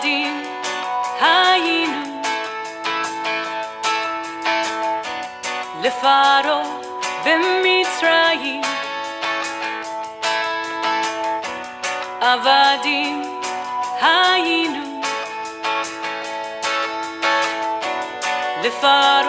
עבדים היינו לפרעה במצרים עבדים היינו לפרעה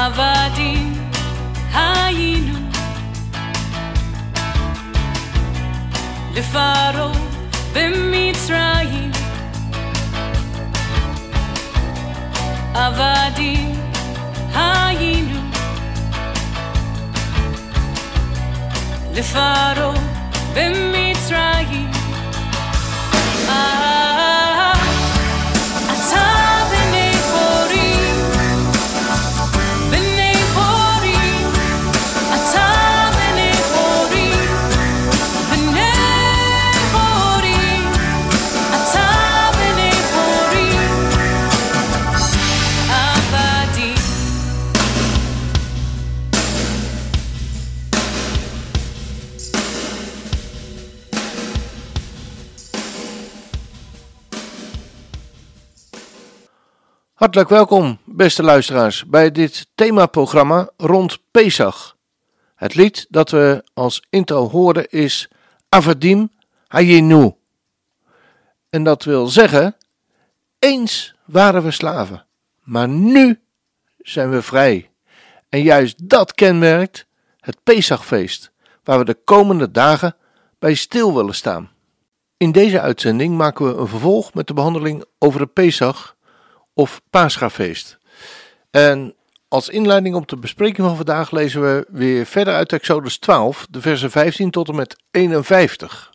עבדים היינו לפרעה במצרים עבדים היינו לפרעה במצרים Hartelijk welkom, beste luisteraars, bij dit themaprogramma rond Pesach. Het lied dat we als intro horen is Avadim Hayenu. En dat wil zeggen, eens waren we slaven, maar nu zijn we vrij. En juist dat kenmerkt het Pesachfeest, waar we de komende dagen bij stil willen staan. In deze uitzending maken we een vervolg met de behandeling over de Pesach of Paschafeest. En als inleiding op de bespreking van vandaag lezen we weer verder uit Exodus 12, de versen 15 tot en met 51.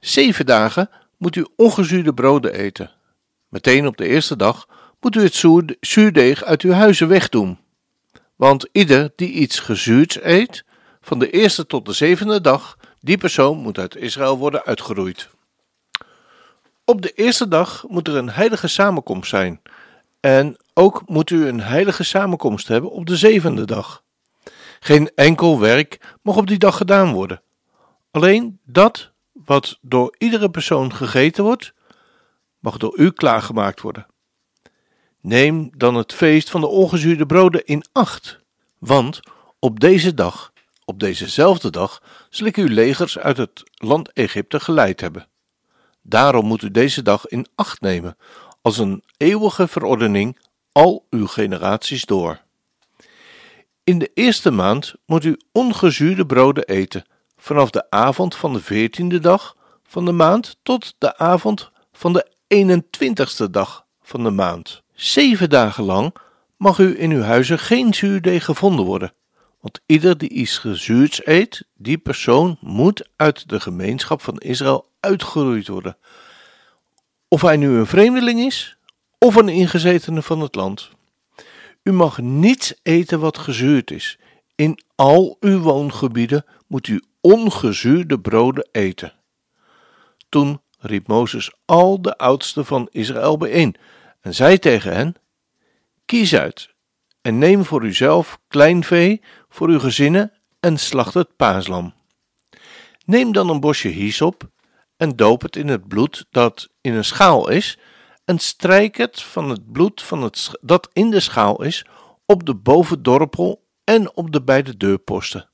Zeven dagen moet u ongezuurde broden eten. Meteen op de eerste dag moet u het zuur- zuurdeeg uit uw huizen wegdoen. Want ieder die iets gezuurds eet, van de eerste tot de zevende dag, die persoon moet uit Israël worden uitgeroeid. Op de eerste dag moet er een heilige samenkomst zijn. En ook moet u een heilige samenkomst hebben op de zevende dag. Geen enkel werk mag op die dag gedaan worden. Alleen dat wat door iedere persoon gegeten wordt, mag door u klaargemaakt worden. Neem dan het feest van de ongezuurde broden in acht, want op deze dag, op dezezelfde dag, zal ik uw legers uit het land Egypte geleid hebben. Daarom moet u deze dag in acht nemen, als een eeuwige verordening al uw generaties door. In de eerste maand moet u ongezuurde broden eten, vanaf de avond van de veertiende dag van de maand tot de avond van de 21ste dag van de maand. Zeven dagen lang mag u in uw huizen geen zuurdeeg gevonden worden, want ieder die iets gezuurds eet, die persoon moet uit de gemeenschap van Israël uitgeroeid worden. Of hij nu een vreemdeling is, of een ingezetene van het land. U mag niets eten wat gezuurd is. In al uw woongebieden moet u ongezuurde broden eten. Toen riep Mozes al de oudsten van Israël bijeen en zei tegen hen: Kies uit en neem voor uzelf klein vee voor uw gezinnen en slacht het paaslam. Neem dan een bosje hyssop en doop het in het bloed dat in een schaal is en strijk het van het bloed van het dat in de schaal is op de bovendorpel en op de beide deurposten.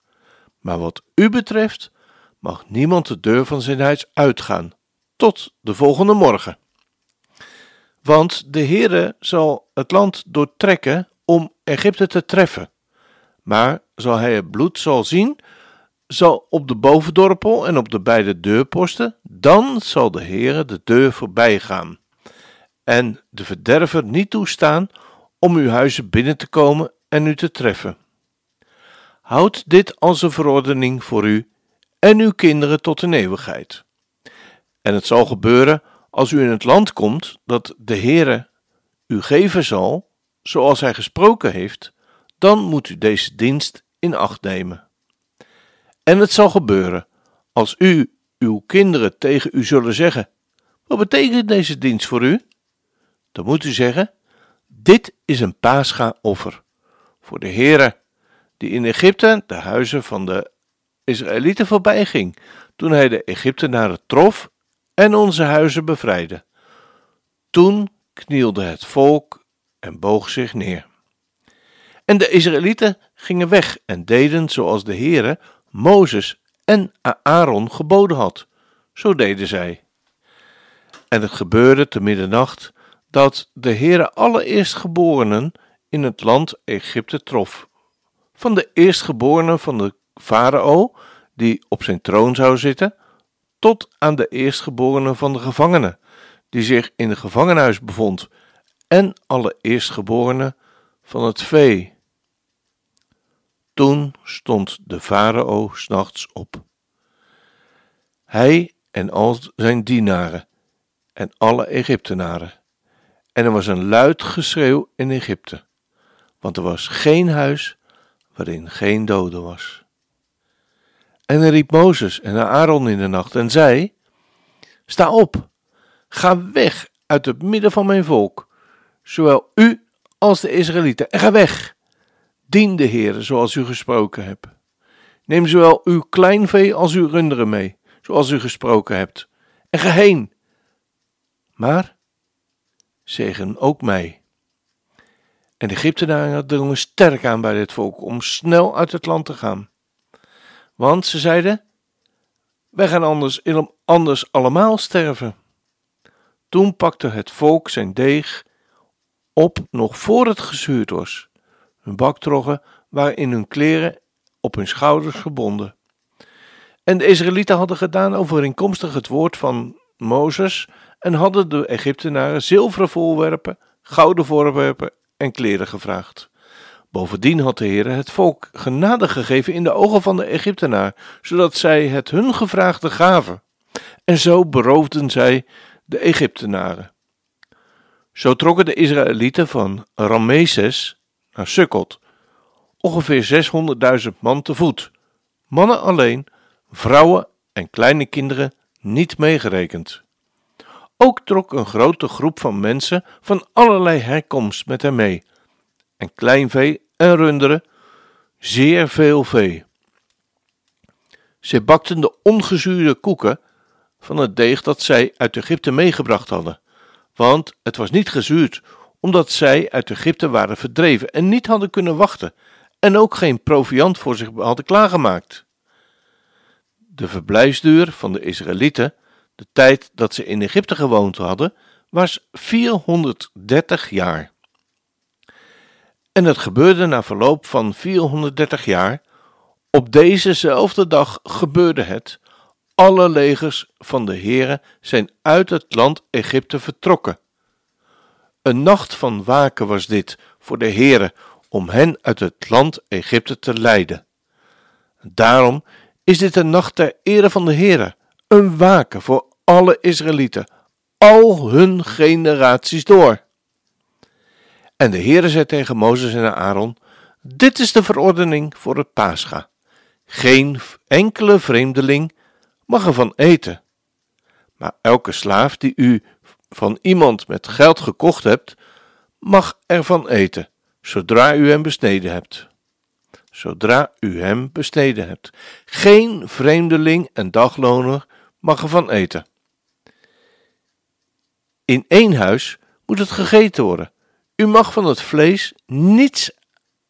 Maar wat u betreft mag niemand de deur van zijn huis uitgaan tot de volgende morgen. Want de Heere zal het land doortrekken om Egypte te treffen. Maar zal hij het bloed zal zien, zal op de bovendorpel en op de beide deurposten, dan zal de Heere de deur voorbij gaan en de verderver niet toestaan om uw huizen binnen te komen en u te treffen. Houd dit als een verordening voor u en uw kinderen tot in eeuwigheid. En het zal gebeuren als u in het land komt dat de Heere u geven zal, zoals hij gesproken heeft, dan moet u deze dienst in acht nemen. En het zal gebeuren, als u uw kinderen tegen u zullen zeggen: Wat betekent deze dienst voor u? Dan moet u zeggen: Dit is een Pascha-offer voor de Heere, die in Egypte de huizen van de Israëlieten voorbij ging, toen hij de Egyptenaren trof en onze huizen bevrijdde. Toen knielde het volk en boog zich neer. En de Israëlieten gingen weg en deden zoals de Heere Mozes en Aaron geboden had. Zo deden zij. En het gebeurde te middernacht dat de Heere alle eerstgeborenen in het land Egypte trof. Van de eerstgeborenen van de farao, die op zijn troon zou zitten, tot aan de eerstgeborenen van de gevangenen, die zich in het gevangenhuis bevond, en alle eerstgeborenen van het vee. Toen stond de farao s'nachts op. Hij en al zijn dienaren en alle Egyptenaren. En er was een luid geschreeuw in Egypte, want er was geen huis waarin geen dode was. En hij riep Mozes en Aaron in de nacht en zei: Sta op, ga weg uit het midden van mijn volk, zowel u als de Israëlieten, en ga weg. Dien de Heer zoals u gesproken hebt. Neem zowel uw kleinvee als uw runderen mee, zoals u gesproken hebt, en ga heen. Maar zegen ook mij. En de Egyptenaren drongen sterk aan bij dit volk om snel uit het land te gaan. Want ze zeiden: Wij gaan anders, anders allemaal sterven. Toen pakte het volk zijn deeg op nog voor het gezuurd was. Hun baktroggen waren in hun kleren op hun schouders gebonden. En de Israëlieten hadden gedaan overeenkomstig het woord van Mozes en hadden de Egyptenaren zilveren voorwerpen, gouden voorwerpen en kleren gevraagd. Bovendien had de Heer het volk genade gegeven in de ogen van de Egyptenaar, zodat zij het hun gevraagde gaven. En zo beroofden zij de Egyptenaren. Zo trokken de Israëlieten van Rameses naar ongeveer 600.000 man te voet, mannen alleen, vrouwen en kleine kinderen niet meegerekend. Ook trok een grote groep van mensen van allerlei herkomst met hem mee, en kleinvee en runderen, zeer veel vee. Zij bakten de ongezuurde koeken van het deeg dat zij uit Egypte meegebracht hadden, want het was niet gezuurd, omdat zij uit Egypte waren verdreven en niet hadden kunnen wachten en ook geen proviand voor zich hadden klaargemaakt. De verblijfsduur van de Israëlieten, de tijd dat ze in Egypte gewoond hadden, was 430 jaar. En het gebeurde na verloop van 430 jaar. Op dezezelfde dag gebeurde het. Alle legers van de Heere zijn uit het land Egypte vertrokken. Een nacht van waken was dit voor de Heere om hen uit het land Egypte te leiden. Daarom is dit een nacht ter ere van de Heere, een waken voor alle Israëlieten, al hun generaties door. En de Heere zei tegen Mozes en Aaron: Dit is de verordening voor het Pascha. Geen enkele vreemdeling mag ervan eten. Maar elke slaaf die u van iemand met geld gekocht hebt, mag ervan eten, zodra u hem besneden hebt. Zodra u hem besneden hebt. Geen vreemdeling en dagloner mag ervan eten. In één huis moet het gegeten worden, u mag van het vlees niets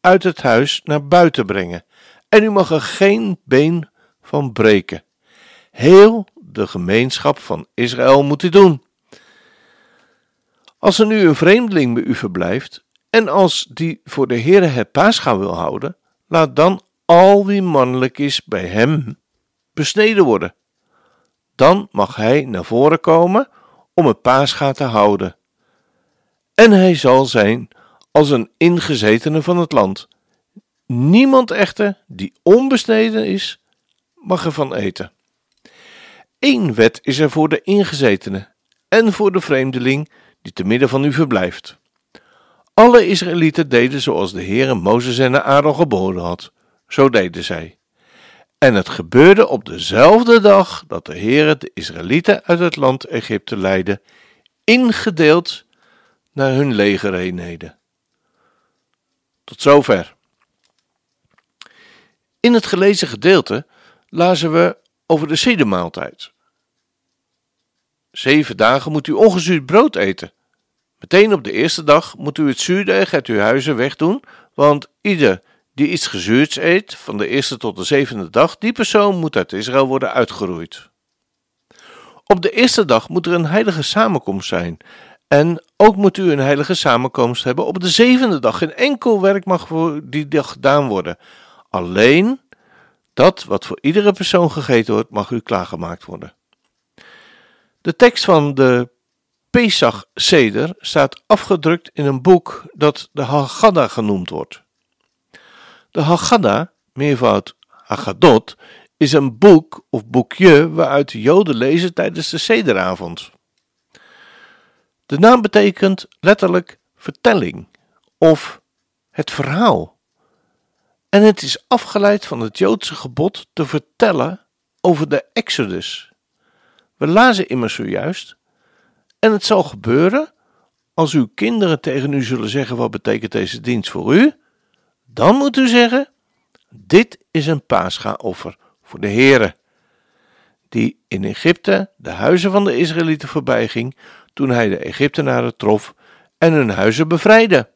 uit het huis naar buiten brengen, en u mag er geen been van breken. Heel de gemeenschap van Israël moet dit doen. Als er nu een vreemdeling bij u verblijft, en als die voor de Heere het paascha wil houden, laat dan al wie mannelijk is bij hem besneden worden. Dan mag hij naar voren komen om het paascha te houden en hij zal zijn als een ingezetene van het land. Niemand echter die onbesneden is, mag ervan eten. Eén wet is er voor de ingezetene en voor de vreemdeling die te midden van u verblijft. Alle Israëlieten deden zoals de Heere Mozes en Aaron geboden had. Zo deden zij. En het gebeurde op dezelfde dag dat de Heere de Israëlieten uit het land Egypte leidde, ingedeeld naar hun legereenheden. Tot zover. In het gelezen gedeelte lazen we over de zedemaaltijd. Zeven dagen moet u ongezuurd brood eten. Meteen op de eerste dag moet u het zuurdeeg uit uw huizen wegdoen, want ieder die iets gezuurds eet, van de eerste tot de zevende dag, die persoon moet uit Israël worden uitgeroeid. Op de eerste dag moet er een heilige samenkomst zijn. En ook moet u een heilige samenkomst hebben op de zevende dag. Geen enkel werk mag voor die dag gedaan worden. Alleen dat wat voor iedere persoon gegeten wordt, mag u klaargemaakt worden. De tekst van de Pesach Seder staat afgedrukt in een boek dat de Haggadah genoemd wordt. De Haggadah, meervoud Haggadot, is een boek of boekje waaruit de Joden lezen tijdens de Sederavond. De naam betekent letterlijk vertelling of het verhaal. En het is afgeleid van het Joodse gebod te vertellen over de Exodus. We lazen immers zojuist. En het zal gebeuren als uw kinderen tegen u zullen zeggen: wat betekent deze dienst voor u? Dan moet u zeggen: dit is een paaschaoffer voor de Heere, die in Egypte de huizen van de Israëlieten voorbij ging toen hij de Egyptenaren trof en hun huizen bevrijdde.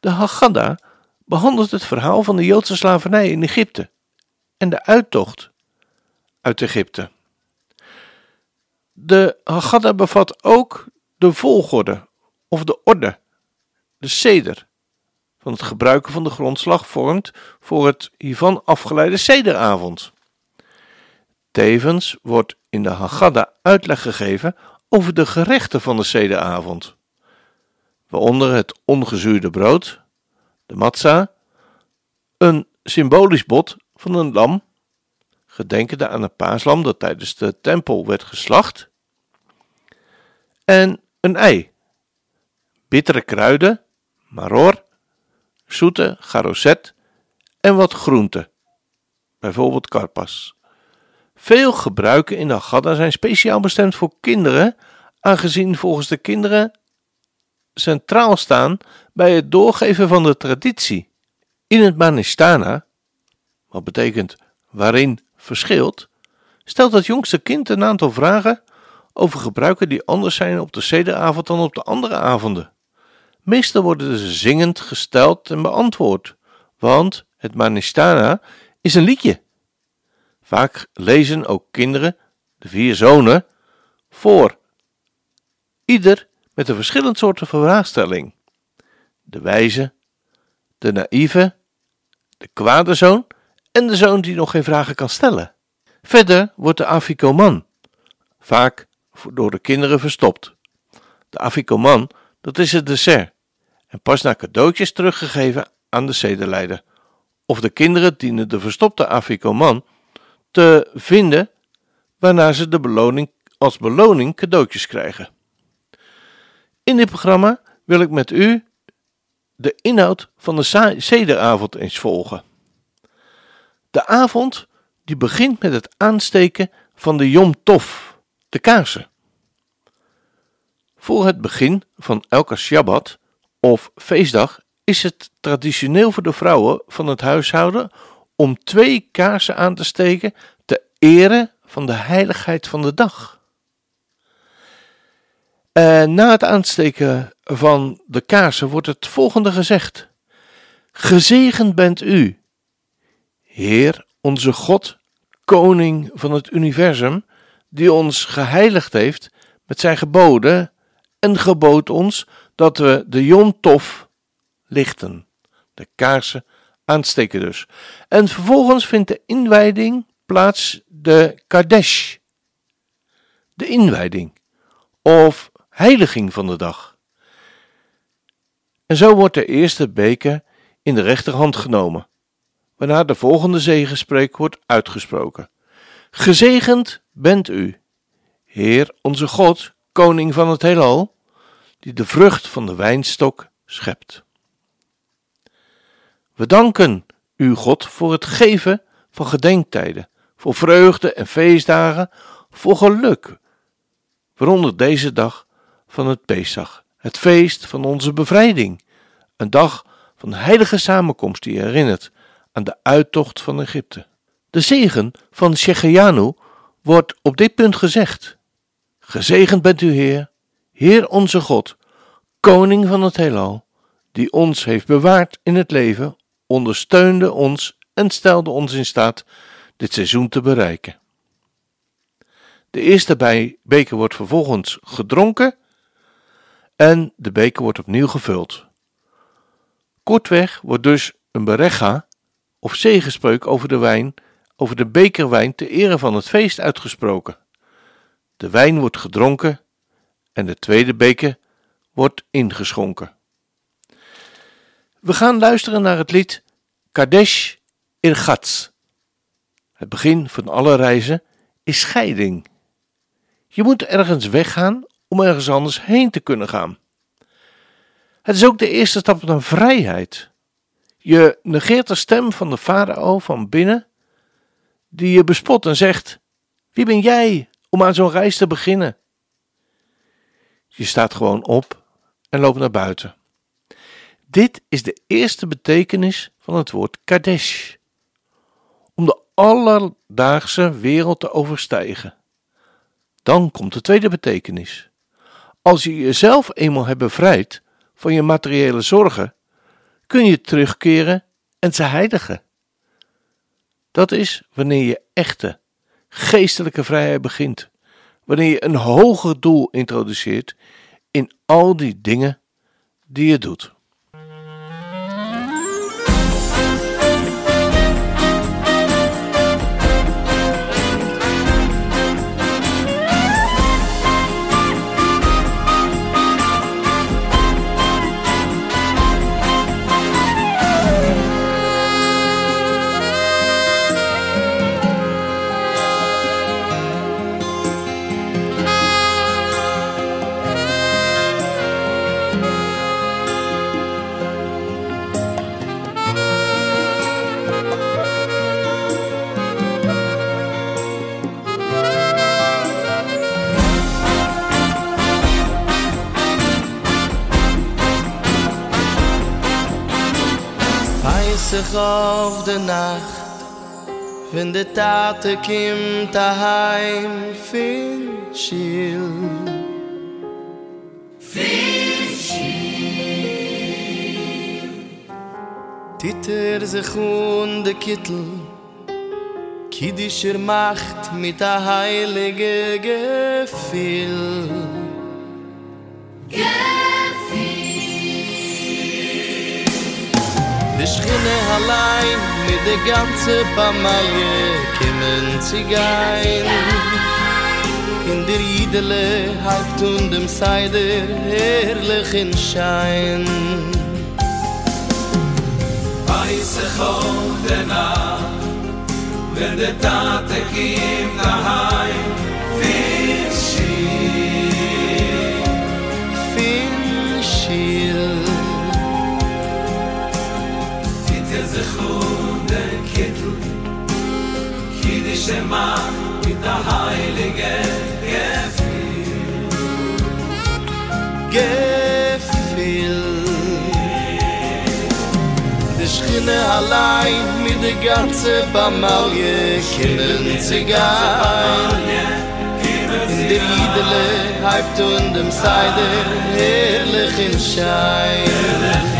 De Haggadah behandelt het verhaal van de Joodse slavernij in Egypte en de uittocht uit Egypte. De Haggadah bevat ook de volgorde of de orde, de seder, van het gebruiken van de grondslag vormt voor het hiervan afgeleide sederavond. Tevens wordt in de Haggadah uitleg gegeven over de gerechten van de sederavond, waaronder het ongezuurde brood, de matzah, een symbolisch bot van een lam gedenkende aan een paaslam dat tijdens de tempel werd geslacht, en een ei, bittere kruiden, maror, zoete garoset en wat groenten, bijvoorbeeld karpas. Veel gebruiken in de Agada zijn speciaal bestemd voor kinderen, aangezien volgens de kinderen centraal staan bij het doorgeven van de traditie. In het Manistana, wat betekent waarin verschilt, stelt het jongste kind een aantal vragen over gebruiken die anders zijn op de sederavond dan op de andere avonden. Meestal worden ze zingend gesteld en beantwoord, want het Manistana is een liedje. Vaak lezen ook kinderen, de vier zonen, voor. Ieder met een verschillend soort vraagstelling. De wijze, de naïeve, de kwade zoon en de zoon die nog geen vragen kan stellen. Verder wordt de afikoman, vaak door de kinderen verstopt. De afikoman, dat is het dessert, en pas na cadeautjes teruggegeven aan de zedenleider. Of de kinderen dienen de verstopte afikoman te vinden, waarna ze de beloning, als beloning cadeautjes krijgen. In dit programma wil ik met u de inhoud van de zederavond eens volgen. De avond die begint met het aansteken van de Yom Tov, de kaarsen. Voor het begin van elke Shabbat of feestdag is het traditioneel voor de vrouwen van het huishouden om twee kaarsen aan te steken te ere van de heiligheid van de dag. En na het aansteken van de kaarsen wordt het volgende gezegd: Gezegend bent u, Heer, onze God, Koning van het universum, die ons geheiligd heeft met zijn geboden en gebood ons dat we de Yom Tov lichten, de kaarsen aansteken dus. En vervolgens vindt de inwijding plaats, de Kadesh, de inwijding of heiliging van de dag. En zo wordt de eerste beker in de rechterhand genomen, waarna de volgende zegenspreek wordt uitgesproken. Gezegend bent u, Heer onze God, Koning van het heelal, die de vrucht van de wijnstok schept. We danken u, God, voor het geven van gedenktijden, voor vreugde en feestdagen, voor geluk, waaronder deze dag van het Pesach, het feest van onze bevrijding, een dag van heilige samenkomst die herinnert aan de uittocht van Egypte. De zegen van Shecheyanu wordt op dit punt gezegd. Gezegend bent u Heer, Heer onze God, Koning van het heelal, die ons heeft bewaard in het leven, ondersteunde ons en stelde ons in staat dit seizoen te bereiken. De eerste beker wordt vervolgens gedronken en de beker wordt opnieuw gevuld. Kortweg wordt dus een berecha of zegenspreuk over de wijn, over de bekerwijn te ere van het feest uitgesproken. De wijn wordt gedronken en de tweede beker wordt ingeschonken. We gaan luisteren naar het lied Kadesh Irgatz. Het begin van alle reizen is scheiding. Je moet ergens weggaan om ergens anders heen te kunnen gaan. Het is ook de eerste stap naar vrijheid. Je negeert de stem van de farao van binnen, die je bespot en zegt: Wie ben jij om aan zo'n reis te beginnen? Je staat gewoon op en loopt naar buiten. Dit is de eerste betekenis van het woord Kadesh. Om de alledaagse wereld te overstijgen. Dan komt de tweede betekenis. Als je jezelf eenmaal hebt bevrijd van je materiële zorgen, kun je terugkeren en ze heiligen. Dat is wanneer je echte, geestelijke vrijheid begint. Wanneer je een hoger doel introduceert in al die dingen die je doet. auf der Nacht Wenn der Tate kommt daheim Fin chill Fin chill Titter sich und der Kittel. Kiddischer macht mit der Heilige Gefühl. Gefühl yeah. Schinne allein mit de ganze Pamalie kimmen zigein In der Idele halbt und dem Seider herrlich in Schein Weiße kommt der Nacht, wenn der Tate kim daheim, Shema mit der heilige Gefühl. Die Schiene allein mit der ganze Bamalie kennen sie gar In dem Liedele, Haibt und dem Seide, Herrlich in Schein Herrlich in Schein.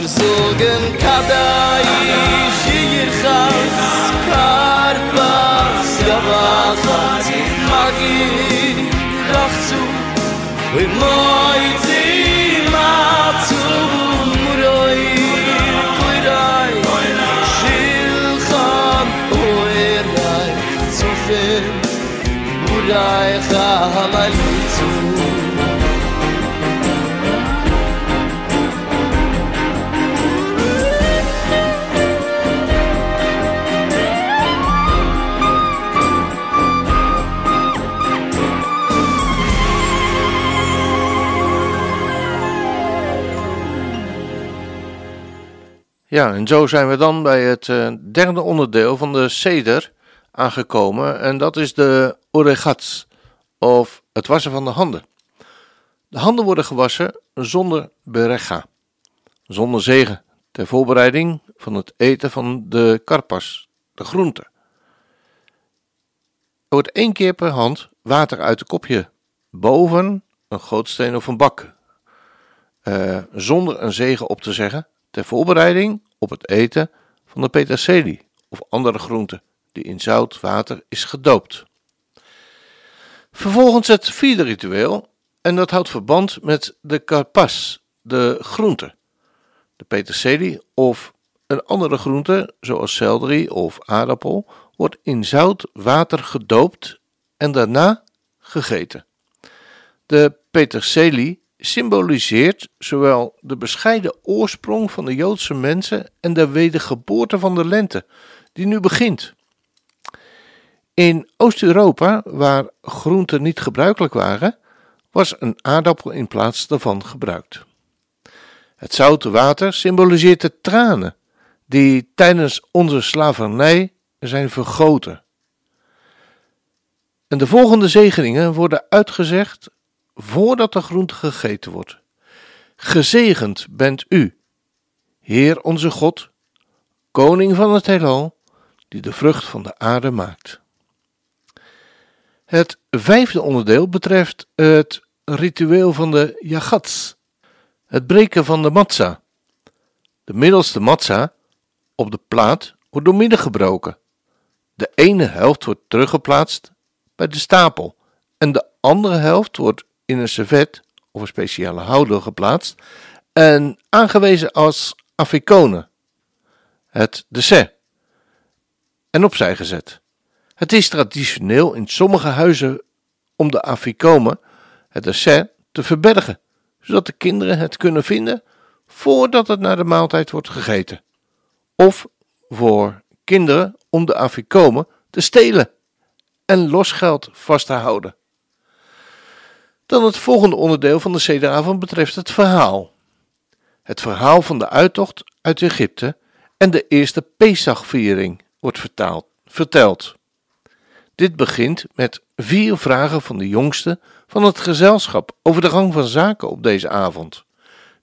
mir sogen kadam Ja, en zo zijn we dan bij het eh, derde onderdeel van de seder aangekomen. En dat is de oregats, of het wassen van de handen. De handen worden gewassen zonder berecha, zonder zegen, ter voorbereiding van het eten van de karpas, de groente. Er wordt één keer per hand water uit het kopje boven een gootsteen of een bak, eh, zonder een zegen op te zeggen, ter voorbereiding op het eten van de peterselie of andere groente die in zout water is gedoopt. Vervolgens het vierde ritueel en dat houdt verband met de karpas, de groente. De peterselie of een andere groente zoals selderie of aardappel wordt in zout water gedoopt en daarna gegeten. De peterselie symboliseert zowel de bescheiden oorsprong van de Joodse mensen en de wedergeboorte van de lente, die nu begint. In Oost-Europa, waar groenten niet gebruikelijk waren, was een aardappel in plaats daarvan gebruikt. Het zoute water symboliseert de tranen die tijdens onze slavernij zijn vergoten. En de volgende zegeningen worden uitgezegd voordat de groente gegeten wordt. Gezegend bent u, Heer onze God, Koning van het heelal, die de vrucht van de aarde maakt. Het vijfde onderdeel betreft het ritueel van de Yagats, het breken van de matza. De middelste matza op de plaat wordt doormidden gebroken. De ene helft wordt teruggeplaatst bij de stapel en de andere helft wordt in een servet of een speciale houder geplaatst en aangewezen als afficone, het dessert, en opzij gezet. Het is traditioneel in sommige huizen om de afficome, het dessert, te verbergen, zodat de kinderen het kunnen vinden voordat het naar de maaltijd wordt gegeten. Of voor kinderen om de afficome te stelen en losgeld vast te houden. Dan het volgende onderdeel van de sederavond betreft het verhaal. Het verhaal van de uittocht uit Egypte en de eerste Pesachviering wordt vertaald, verteld. Dit begint met vier vragen van de jongste van het gezelschap over de gang van zaken op deze avond,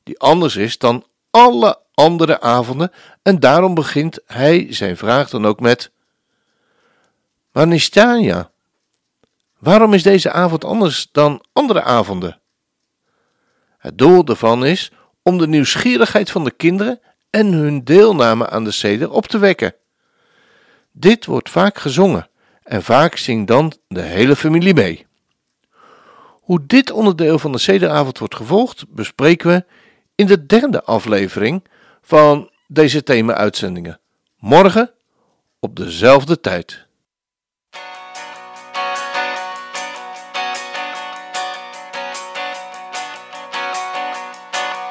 die anders is dan alle andere avonden en daarom begint hij zijn vraag dan ook met Wanistania. Waarom is deze avond anders dan andere avonden? Het doel daarvan is om de nieuwsgierigheid van de kinderen en hun deelname aan de seder op te wekken. Dit wordt vaak gezongen en vaak zingt dan de hele familie mee. Hoe dit onderdeel van de sederavond wordt gevolgd, bespreken we in de derde aflevering van deze thema-uitzendingen. Morgen op dezelfde tijd.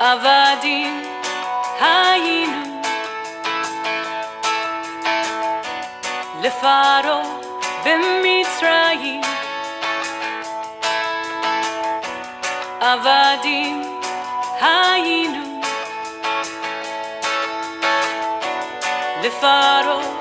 עבדים היינו לפרעה במצרים עבדים היינו לפרעה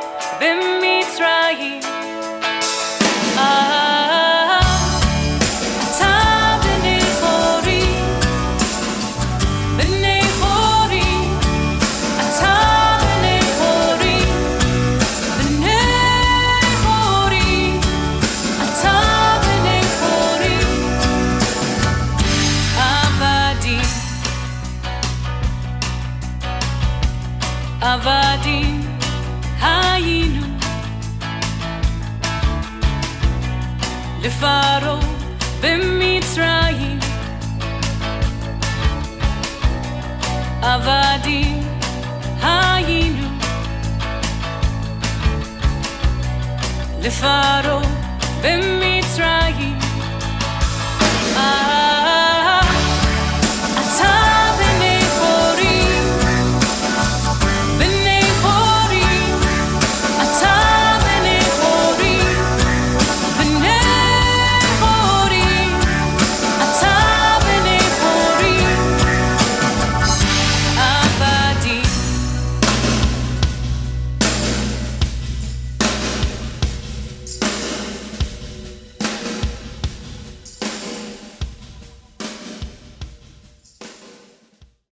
לפרעה במצרים. עבדים היינו לפרעה במצרים.